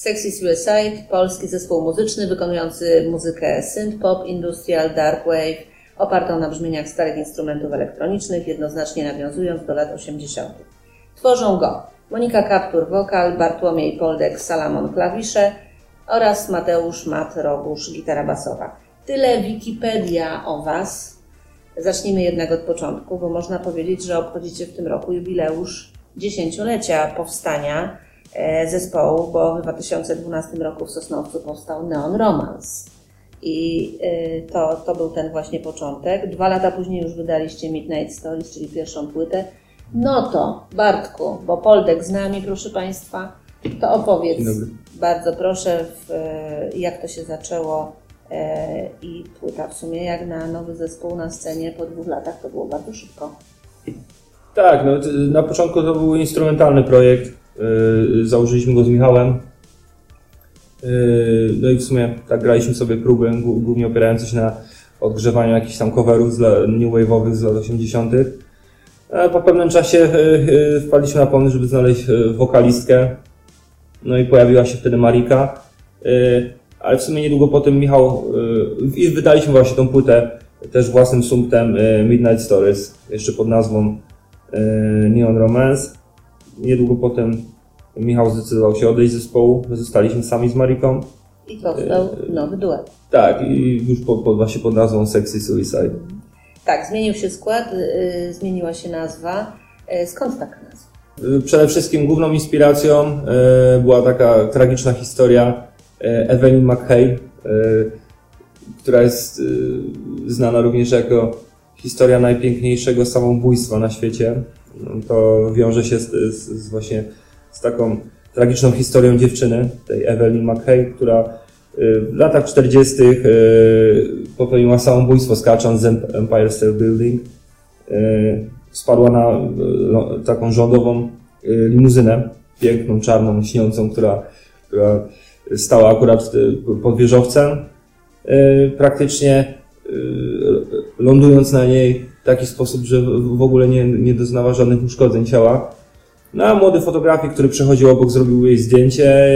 Sexy Suicide, polski zespół muzyczny wykonujący muzykę synth-pop, industrial, dark wave, opartą na brzmieniach starych instrumentów elektronicznych, jednoznacznie nawiązując do lat 80. Tworzą go Monika Kaptur wokal, Bartłomiej Poldek Salamon klawisze oraz Mateusz Mat Robusz gitara basowa. Tyle Wikipedia o Was. Zacznijmy jednak od początku, bo można powiedzieć, że obchodzicie w tym roku jubileusz dziesięciolecia powstania zespołu, bo w 2012 roku w Sosnowcu powstał Neon Romance. I e, to, to był ten właśnie początek. Dwa lata później już wydaliście Midnight Stories, czyli pierwszą płytę. No to, Bartku, bo Poldek z nami, proszę Państwa, to opowiedz bardzo proszę, w, jak to się zaczęło e, i płyta w sumie jak na nowy zespół na scenie po dwóch latach to było bardzo szybko. Tak, no, na początku to był instrumentalny projekt. E, założyliśmy go z Michałem. E, no i w sumie tak graliśmy sobie próby, głównie opierające się na odgrzewaniu jakichś tam coverów z new wave'owych z lat 80. Po pewnym czasie wpadliśmy na pomysł, żeby znaleźć wokalistkę. No i pojawiła się wtedy Marika. Ale w sumie niedługo po tym Michał i wydaliśmy właśnie tą płytę też własnym sumptem Midnight Stories, jeszcze pod nazwą Neon Romance. Niedługo potem Michał zdecydował się odejść z zespołu, my zostaliśmy sami z Mariką. I powstał nowy duet. Tak, i już pod, pod, właśnie pod nazwą Sexy Suicide. Tak, zmienił się skład, yy, zmieniła się nazwa. Yy, skąd taka nazwa? Yy, przede wszystkim główną inspiracją była taka tragiczna historia Evelyn McHale, która jest znana również jako historia najpiękniejszego samobójstwa na świecie. To wiąże się z, z, z właśnie z taką tragiczną historią dziewczyny, tej Evelyn McHale, która w latach 40. popełniła samobójstwo skacząc z Empire State Building. Spadła na taką rządową limuzynę, piękną, czarną, śniącą, która, która stała akurat pod wieżowcem. Praktycznie lądując na niej w taki sposób, że w ogóle nie, nie doznała żadnych uszkodzeń ciała. No a młody fotografik, który przechodził obok, zrobił jej zdjęcie,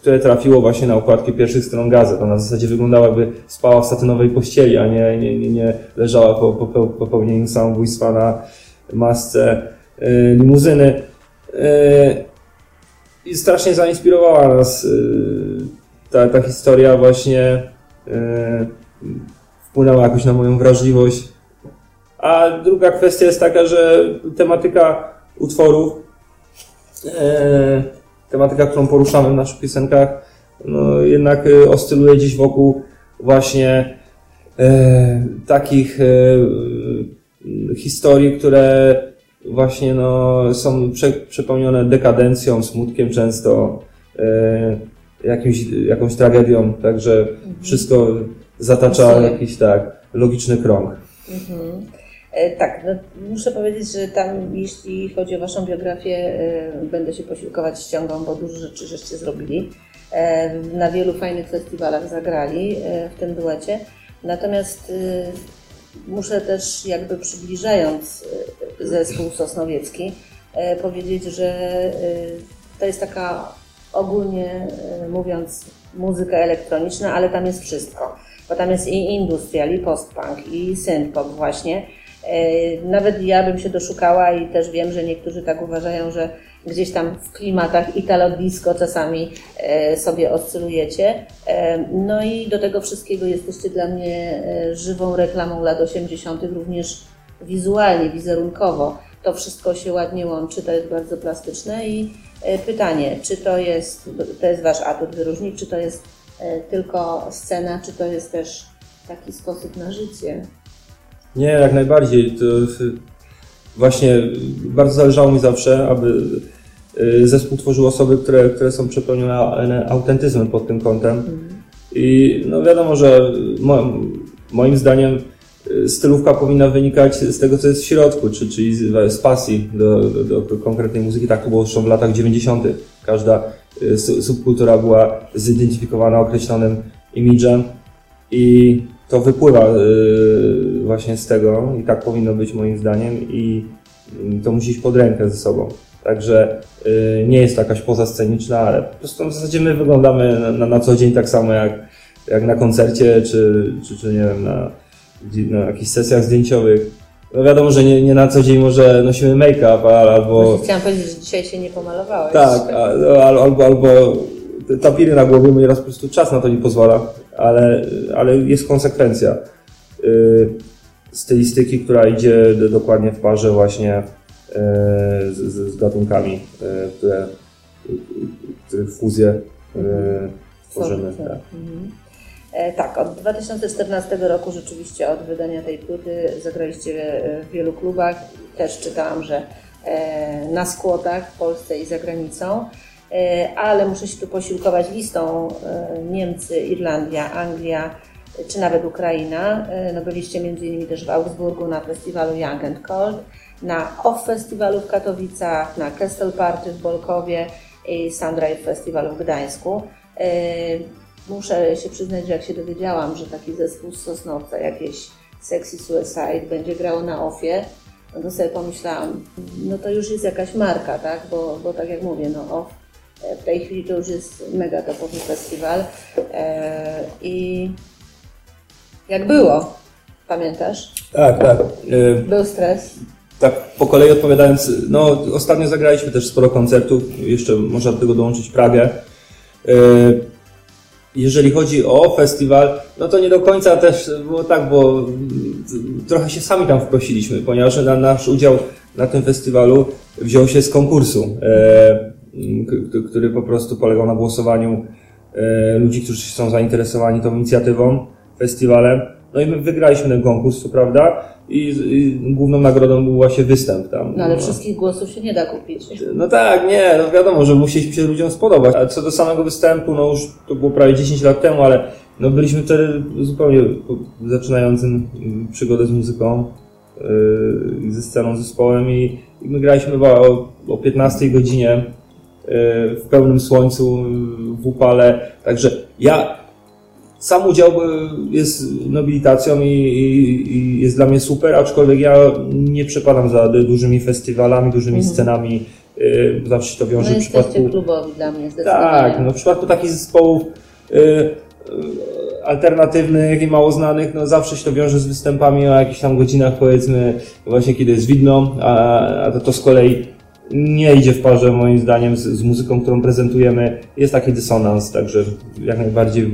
które trafiło właśnie na okładki pierwszych stron gazet. Ona w zasadzie wyglądała jakby spała w satynowej pościeli, a nie, nie, nie, nie leżała po, po popełnieniu samobójstwa na masce y, limuzyny. Y, I strasznie zainspirowała nas y, ta, ta historia właśnie wpłynęła jakoś na moją wrażliwość. A druga kwestia jest taka, że tematyka utworów, e, tematyka, którą poruszamy w naszych piosenkach, no jednak e, oscyluje gdzieś wokół właśnie e, takich e, historii, które właśnie no, są prze, przepełnione dekadencją, smutkiem często, e, jakimś, jakąś tragedią, także mhm. wszystko zatacza jakiś tak logiczny krąg. Mhm. E, tak, no, muszę powiedzieć, że tam, jeśli chodzi o Waszą biografię, e, będę się posiłkować ściągą, bo dużo rzeczy żeście zrobili. E, na wielu fajnych festiwalach zagrali w tym duecie. Natomiast muszę też, jakby przybliżając zespół sosnowiecki, powiedzieć, że to jest taka ogólnie mówiąc muzyka elektroniczna, ale tam jest wszystko bo tam jest i industrial, i postpunk, i synthpop właśnie. E, nawet ja bym się doszukała i też wiem, że niektórzy tak uważają, że gdzieś tam w klimatach italo disco czasami e, sobie oscylujecie. E, no i do tego wszystkiego jesteście dla mnie żywą reklamą lat 80., również wizualnie, wizerunkowo. To wszystko się ładnie łączy, to jest bardzo plastyczne i pytanie, czy to jest, to jest Wasz atut wyróżnik, czy to jest tylko scena, czy to jest też taki sposób na życie? Nie, jak najbardziej. To właśnie bardzo zależało mi zawsze, aby y, zespół tworzył osoby, które, które są przepełnione autentyzmem pod tym kątem. Mhm. I no wiadomo, że mo, moim zdaniem stylówka powinna wynikać z tego, co jest w środku, czy, czyli z, pasji do, do, do, konkretnej muzyki. Tak to było zresztą w latach 90. Każda subkultura była zidentyfikowana określonym imidżem i to wypływa y, właśnie z tego i tak powinno być moim zdaniem i to musi iść pod rękę ze sobą. Także y, nie jest to jakaś poza sceniczna, ale po prostu w zasadzie my wyglądamy na, na, na co dzień tak samo jak, jak na koncercie, czy, czy, czy nie wiem, na, na jakichś sesjach zdjęciowych. No wiadomo, że nie, nie na co dzień może nosimy make-up, albo... Właśnie chciałam powiedzieć, że dzisiaj się nie pomalowałeś. Tak, no, al- albo, albo te tapiry na głowie, bo nieraz po prostu czas na to nie pozwala, ale, ale jest konsekwencja y, stylistyki, która idzie do, dokładnie w parze właśnie y, z, z gatunkami, y, które, których fuzję y, tworzymy. Tak. E, tak, od 2014 roku rzeczywiście od wydania tej płyty zagraliście w wielu klubach. Też czytałam, że e, na skłotach w Polsce i za granicą. E, ale muszę się tu posiłkować listą Niemcy, Irlandia, Anglia czy nawet Ukraina. No byliście innymi też w Augsburgu na festiwalu Young and Cold, na OFF Festiwalu w Katowicach, na Kestel Party w Bolkowie i Sunrise Festiwalu w Gdańsku. E, Muszę się przyznać, że jak się dowiedziałam, że taki zespół z Sosnowca, jakieś Sexy Suicide będzie grało na OFie, no to sobie pomyślałam, no to już jest jakaś marka, tak? Bo, bo tak jak mówię, no OFF e, w tej chwili to już jest mega topowy festiwal. E, I jak było? Pamiętasz? Tak, tak. Y, Był stres. Tak, po kolei odpowiadając, no ostatnio zagraliśmy też sporo koncertów, jeszcze można do tego dołączyć Pragę. Jeżeli chodzi o festiwal, no to nie do końca też było tak, bo mm, trochę się sami tam wprosiliśmy, ponieważ na nasz udział na tym festiwalu wziął się z konkursu, e, k- który po prostu polegał na głosowaniu e, ludzi, którzy są zainteresowani tą inicjatywą, festiwalem. No i my wygraliśmy ten konkurs, co prawda, i, i główną nagrodą był właśnie występ tam. No ale wszystkich głosów się nie da kupić. No tak, nie, no wiadomo, że musieliśmy się ludziom spodobać. A co do samego występu, no już to było prawie 10 lat temu, ale no byliśmy wtedy zupełnie zaczynającym mm, przygodę z muzyką yy, ze sceną, zespołem i, i my graliśmy chyba o, o 15 godzinie yy, w pełnym słońcu, yy, w upale. Także ja sam udział y, jest nobilitacją i, i, i jest dla mnie super, aczkolwiek ja nie przepadam za du- dużymi festiwalami, dużymi scenami. y, bo Zawsze się to No wiąże w jesteście przypadku. klubowi dla mnie. Tak, no w przypadku takich zespołów y, y, alternatywnych i mało znanych, no zawsze się to wiąże z występami o jakichś tam godzinach, powiedzmy, właśnie kiedy jest widno, a, a to, to z kolei nie idzie w parze moim zdaniem z, z muzyką, którą prezentujemy. Jest taki dysonans, także jak najbardziej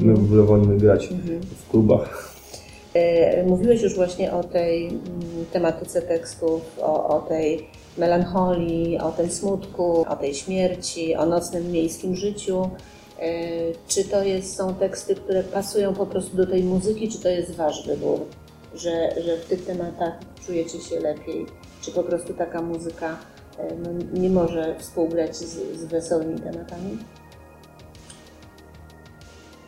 my wolimy grać w klubach. E, Mówiłeś już właśnie o tej mm, tematyce tekstów, o, o tej melancholii, o tym smutku, o tej śmierci, o nocnym miejskim życiu. E, Czy to jest, są teksty, które pasują po prostu do tej muzyki, czy to jest wasz wybór, że, że w tych tematach czujecie się lepiej? Czy po prostu taka muzyka no, nie może współgrać z, z wesołymi tematami?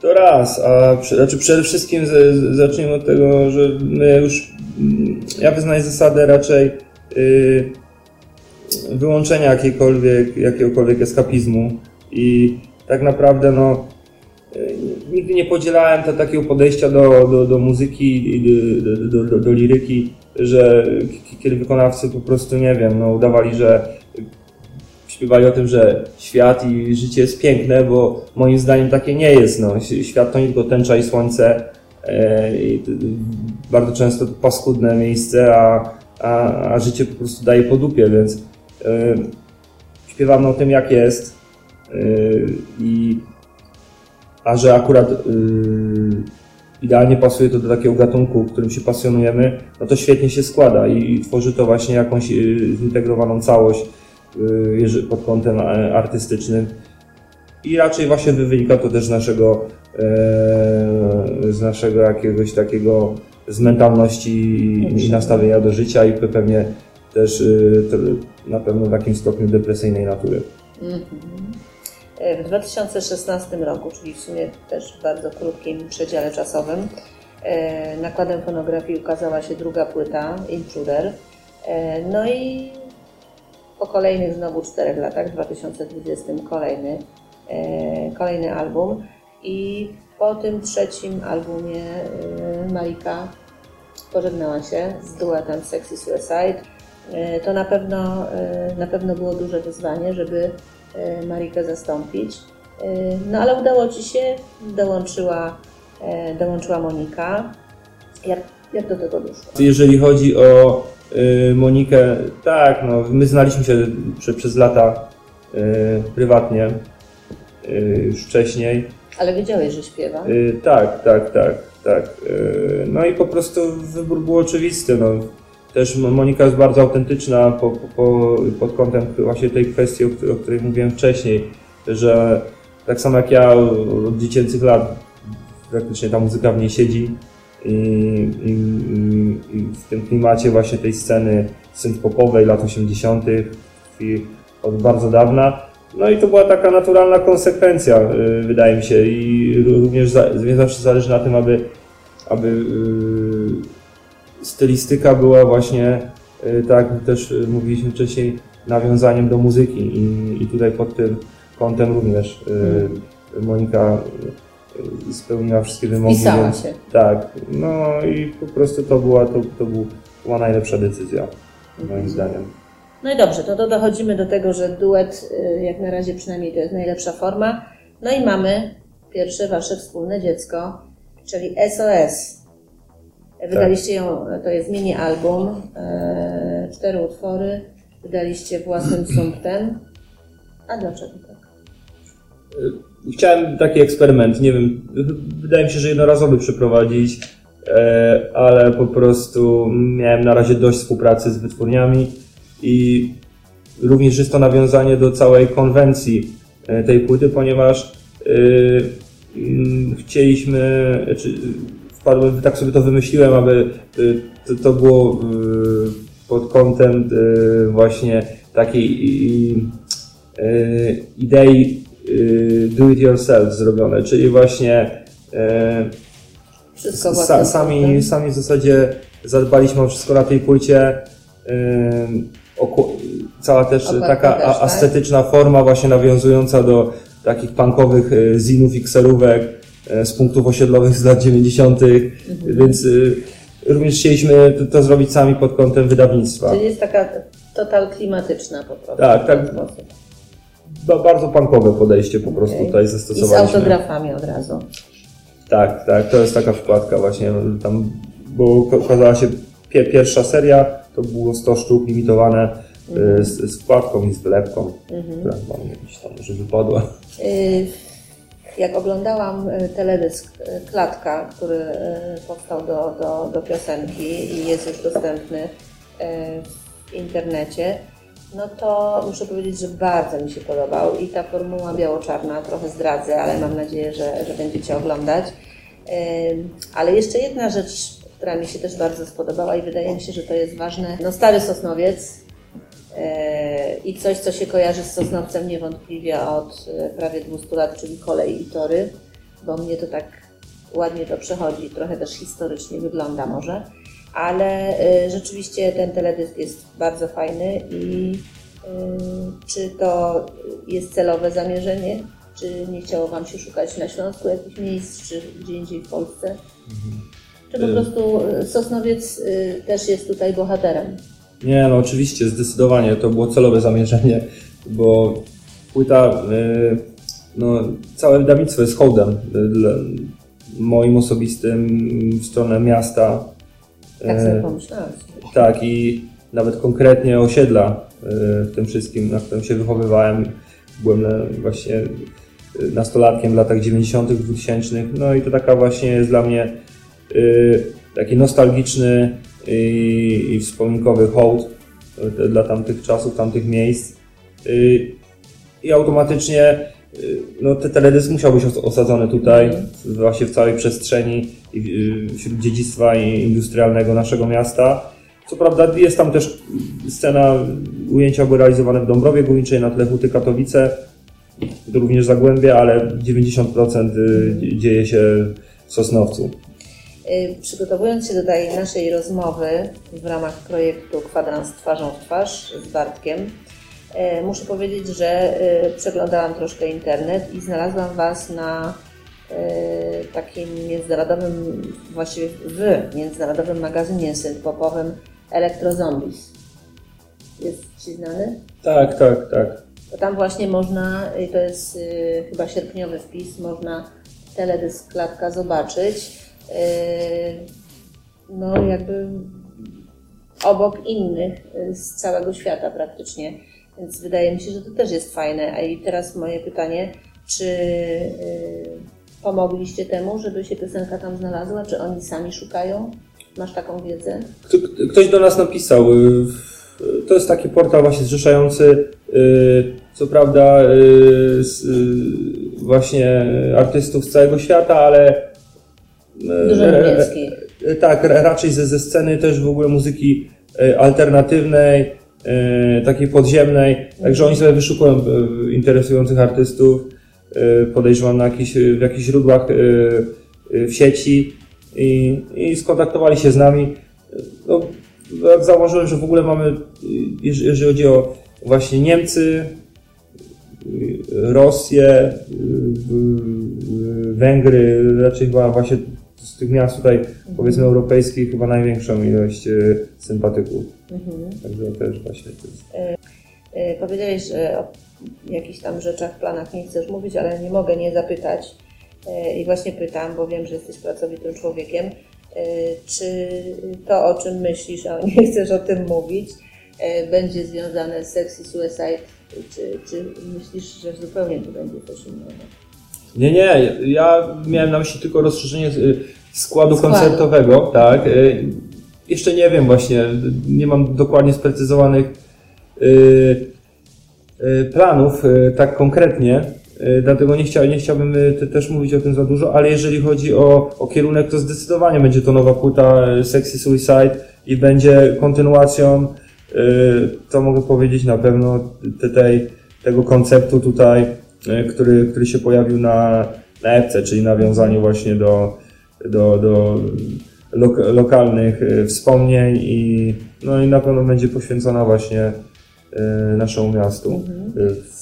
To raz, a przy, znaczy przede wszystkim z, z, zacznijmy od tego, że my już, mm, ja wyznaję zasadę raczej y, wyłączenia jakiejkolwiek, jakiegokolwiek eskapizmu i tak naprawdę no, y, nigdy nie podzielałem te, takiego podejścia do, do, do muzyki do, do, do, do liryki, że kiedy wykonawcy po prostu, nie wiem, no, udawali, że śpiewali o tym, że świat i życie jest piękne, bo moim zdaniem takie nie jest. No. Świat to nie tylko tęcza i słońce, e, i bardzo często to paskudne miejsce, a, a, a życie po prostu daje po dupie, więc e, śpiewamy o tym, jak jest. E, i, a że akurat e, idealnie pasuje to do takiego gatunku, którym się pasjonujemy, no to świetnie się składa i, tworzy to właśnie jakąś e, zintegrowaną całość y, pod kątem e, artystycznym. I raczej właśnie wynika to też z naszego, e, z naszego jakiegoś takiego, z mentalności i- nastawienia do życia i pewnie też y, na pewno w takim stopniu depresyjnej natury. Mhm. W 2016 roku, czyli w sumie też w bardzo krótkim przedziale czasowym, e, nakładem fonografii ukazała się druga płyta, Intruder. E, No i po kolejnych znowu czterech latach, w 2020 kolejny, e, kolejny album. I po tym trzecim albumie Malika pożegnała się z duetem Sexy Suicide. to na pewno, na pewno było duże wyzwanie, żeby Marikę zastąpić. No ale udało Ci się, dołączyła, dołączyła Monika. Jak, jak do tego doszło? Jeżeli chodzi o Monikę, tak, no, my znaliśmy się prze, przez lata prywatnie już wcześniej. Ale wiedziałeś, że śpiewa? tak, tak, tak, tak. no i po prostu wybór był oczywisty. No też Monika jest bardzo autentyczna po, po, pod kątem właśnie tej kwestii, o, której mówiłem wcześniej, że tak samo jak ja od dziecięcych lat praktycznie ta muzyka w niej siedzi i, i, i w tym klimacie właśnie tej sceny synth-popowej lat 80. od bardzo dawna. No i to była taka naturalna konsekwencja, y, wydaje mi się, i również za, zawsze zależy na tym, aby, aby y, stylistyka była właśnie, y, tak jak też y, mówiliśmy wcześniej, nawiązaniem do muzyki i, i tutaj pod tym kątem również mm. Monika spełniła wszystkie wymogi. Pisała więc, się. Tak, no i po prostu to była, to, to była najlepsza decyzja, moim mhm. zdaniem. No i dobrze, to, to dochodzimy do tego, że duet, jak na razie przynajmniej to jest najlepsza forma. No i mamy pierwsze wasze wspólne dziecko, czyli SOS. Wydaliście ją, to jest mini album, e, cztery utwory, wydaliście własnym sumptem. A dlaczego tak? E, chciałem taki eksperyment, nie wiem, wydaje mi się, że jednorazowy przeprowadzić, e, ale po prostu miałem na razie dość współpracy z wytwórniami i również jest to nawiązanie do całej konwencji tej płyty, ponieważ chcieliśmy, czy wpadłem, tak sobie to wymyśliłem, aby y, to, to było y, pod kątem y, właśnie takiej idei do it yourself zrobione, czyli właśnie wszystko sa, sami, tak? sami w zasadzie zadbaliśmy o wszystko na tej płycie. Cała też taka też, tak? estetyczna forma właśnie nawiązująca do takich punkowych zinów i kserówek E, z punktów osiedlowych z lat 90., mhm. więc y, również chcieliśmy to, to, zrobić sami pod kątem wydawnictwa. Czyli jest taka total klimatyczna po prostu. Tak, tak. Bardzo punkowe podejście po prostu okay. tutaj zastosowaliśmy. I z autografami od razu. Tak, tak, to jest taka wkładka właśnie tam, bo okazała się pierwsza seria, to było 100 sztuk limitowane mm. z, z wkładką i z wlepką, mm -hmm. która mam jakiś tam może wypadła. Y jak oglądałam e, teledysk e, Klatka, który e, powstał do, do, do piosenki i jest już dostępny w internecie, no to muszę powiedzieć, że bardzo mi się podobał i ta formuła biało-czarna, trochę zdradzę, ale mam nadzieję, że, że będziecie oglądać. Ale jeszcze jedna rzecz, która mi się też bardzo spodobała i wydaje mi się, że to jest ważne. No stary Sosnowiec, i coś, co się kojarzy z Sosnowcem niewątpliwie od e, prawie 200 lat, czyli kolej i tory, bo mnie to tak ładnie to przechodzi, trochę też historycznie wygląda może, ale e, rzeczywiście ten teledysk jest bardzo fajny i e, czy to jest celowe zamierzenie, czy nie chciało Wam się szukać na Śląsku jakichś miejsc, czy gdzie indziej w Polsce? Mhm. Czy po prostu Sosnowiec też jest tutaj bohaterem? Nie, no oczywiście, zdecydowanie. To było celowe zamierzenie, bo płyta, y, no, całe wydawnictwo jest hołdem moim osobistym w stronę miasta. Tak sobie pomyślałeś. Tak i nawet konkretnie osiedla y, w tym wszystkim, na którym się wychowywałem. Byłem właśnie nastolatkiem w latach 90., 2000. No i to taka właśnie jest dla mnie y, taki nostalgiczny i, i wspominkowy hołd e, dla tamtych czasów, tamtych miejsc. E, I automatycznie e, no, ten teledysk musiał być osadzony tutaj, właśnie w całej przestrzeni wśród dziedzictwa industrialnego naszego miasta. Co prawda jest tam też scena, ujęcia były realizowane w Dąbrowie Górniczej na tle Huty Katowice, również Zagłębie, ale 90% dzieje się w Sosnowcu. Y, przygotowując się do tej naszej rozmowy w ramach projektu Kwadrans twarzą w twarz z Bartkiem, y, muszę powiedzieć, że y, przeglądałam troszkę internet i znalazłam Was na takim międzynarodowym, właściwie w międzynarodowym magazynie synth-popowym Electro Zombies. Jest Ci znany? Tak, tak, tak. Bo tam właśnie można, i to jest chyba sierpniowy wpis, można teledysk Klatka zobaczyć. Y, no jakby obok innych y, z całego świata praktycznie. Więc wydaje mi się, że to też jest fajne. A i teraz moje pytanie, czy y, pomogliście temu, żeby się piosenka tam znalazła? Czy oni sami szukają? Masz taką wiedzę? Kto- Ktoś do nas napisał. To jest taki portal właśnie zrzeszający, co prawda, właśnie artystów z całego świata, ale. Dużo e, niemieckiej. e, Tak, ra- raczej ze, ze sceny też w ogóle muzyki e, alternatywnej, takiej podziemnej. Także oni sobie wyszukują interesujących artystów, podejrzewam na jakichś, w jakichś źródłach w sieci i, i skontaktowali się z nami. No, jak zauważyłem, że w ogóle mamy, jeż- jeżeli chodzi o właśnie Niemcy, Rosję, Węgry, raczej chyba właśnie tych miast tutaj, powiedzmy europejskich, chyba największą ilość y, sympatyków. Mhm. Także też właśnie to jest. Y, Powiedziałeś, że o jakichś tam rzeczach, planach nie chcesz mówić, ale nie mogę nie zapytać. I właśnie pytam, bo wiem, że jesteś pracowitym człowiekiem. Czy to, o czym myślisz, a nie chcesz o tym mówić, będzie związane z Sexy Suicide? Czy, czy myślisz, że zupełnie to będzie coś innego? Nie, nie, ja miałem na myśli tylko rozszerzenie y, składu, Składu. koncertowego, tak. Y, Jeszcze nie wiem właśnie, nie mam dokładnie sprecyzowanych y, y, planów tak konkretnie, dlatego nie, chcia, nie chciałbym te- też mówić o tym za dużo, ale jeżeli chodzi o, o kierunek, to zdecydowanie będzie to nowa płyta Sexy Suicide i będzie kontynuacją, to mogę powiedzieć na pewno, te, tej, tego konceptu tutaj, który, który się pojawił na, na epce, czyli nawiązanie właśnie do, do, do lok, lokalnych y, wspomnień i, no i na pewno będzie poświęcona właśnie y, naszemu miastu. Y,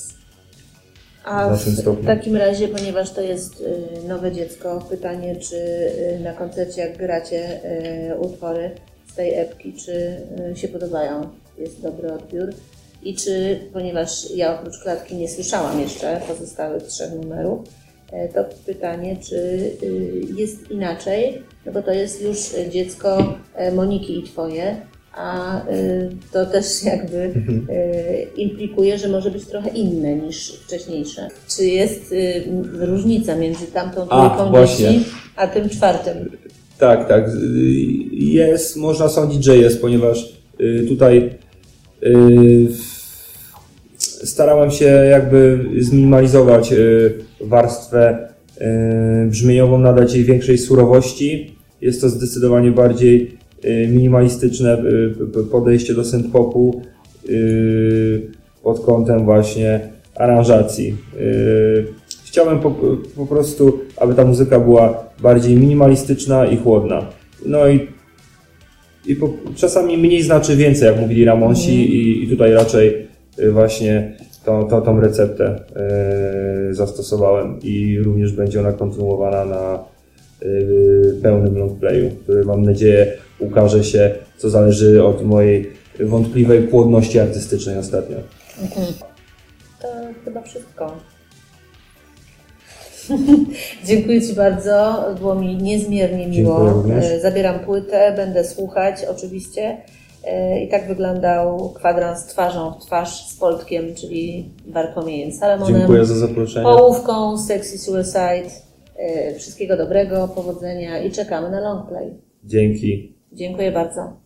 A W naszym w takim razie, ponieważ to jest nowe dziecko, pytanie, czy na koncercie, jak gracie utwory z tej epki, czy się podobają? Jest dobry odbiór. I czy, ponieważ ja oprócz klatki nie słyszałam jeszcze pozostałych trzech numerów, to pytanie, czy y, jest inaczej, no bo to jest już dziecko y, Moniki i Twoje, a y, to też jakby y, implikuje, że może być trochę inne niż wcześniejsze. Czy jest różnica między tamtą A, trójką właśnie. dzieci, a tym czwartym? Tak, tak. Jest, można sądzić, że jest, ponieważ tutaj y, starałem się jakby zminimalizować y, warstwę y, brzmieniową, nadać jej większej surowości. Jest to zdecydowanie bardziej y, minimalistyczne podejście do synth-popu pod kątem właśnie aranżacji. Chciałem po, po prostu, aby ta muzyka była bardziej minimalistyczna i chłodna. No i, i po, czasami mniej znaczy więcej, jak mówili Ramonsi i, i tutaj raczej właśnie tą, tą, tą receptę y, zastosowałem i również będzie ona kontynuowana na y, pełnym longplayu, który mam nadzieję ukaże się, co zależy od mojej wątpliwej płodności artystycznej ostatnio. To chyba wszystko. Dziękuję Ci bardzo. Było mi niezmiernie miło. Zabieram płytę, będę słuchać oczywiście. E, I tak wyglądał kwadrans twarzą w twarz z Poltkiem, czyli Bartłomiejem Salomonem. Dziękuję za zaproszenie. Połówką Sexy Suicide. E, Wszystkiego dobrego, powodzenia i czekamy na longplay. Dzięki. Dziękuję bardzo.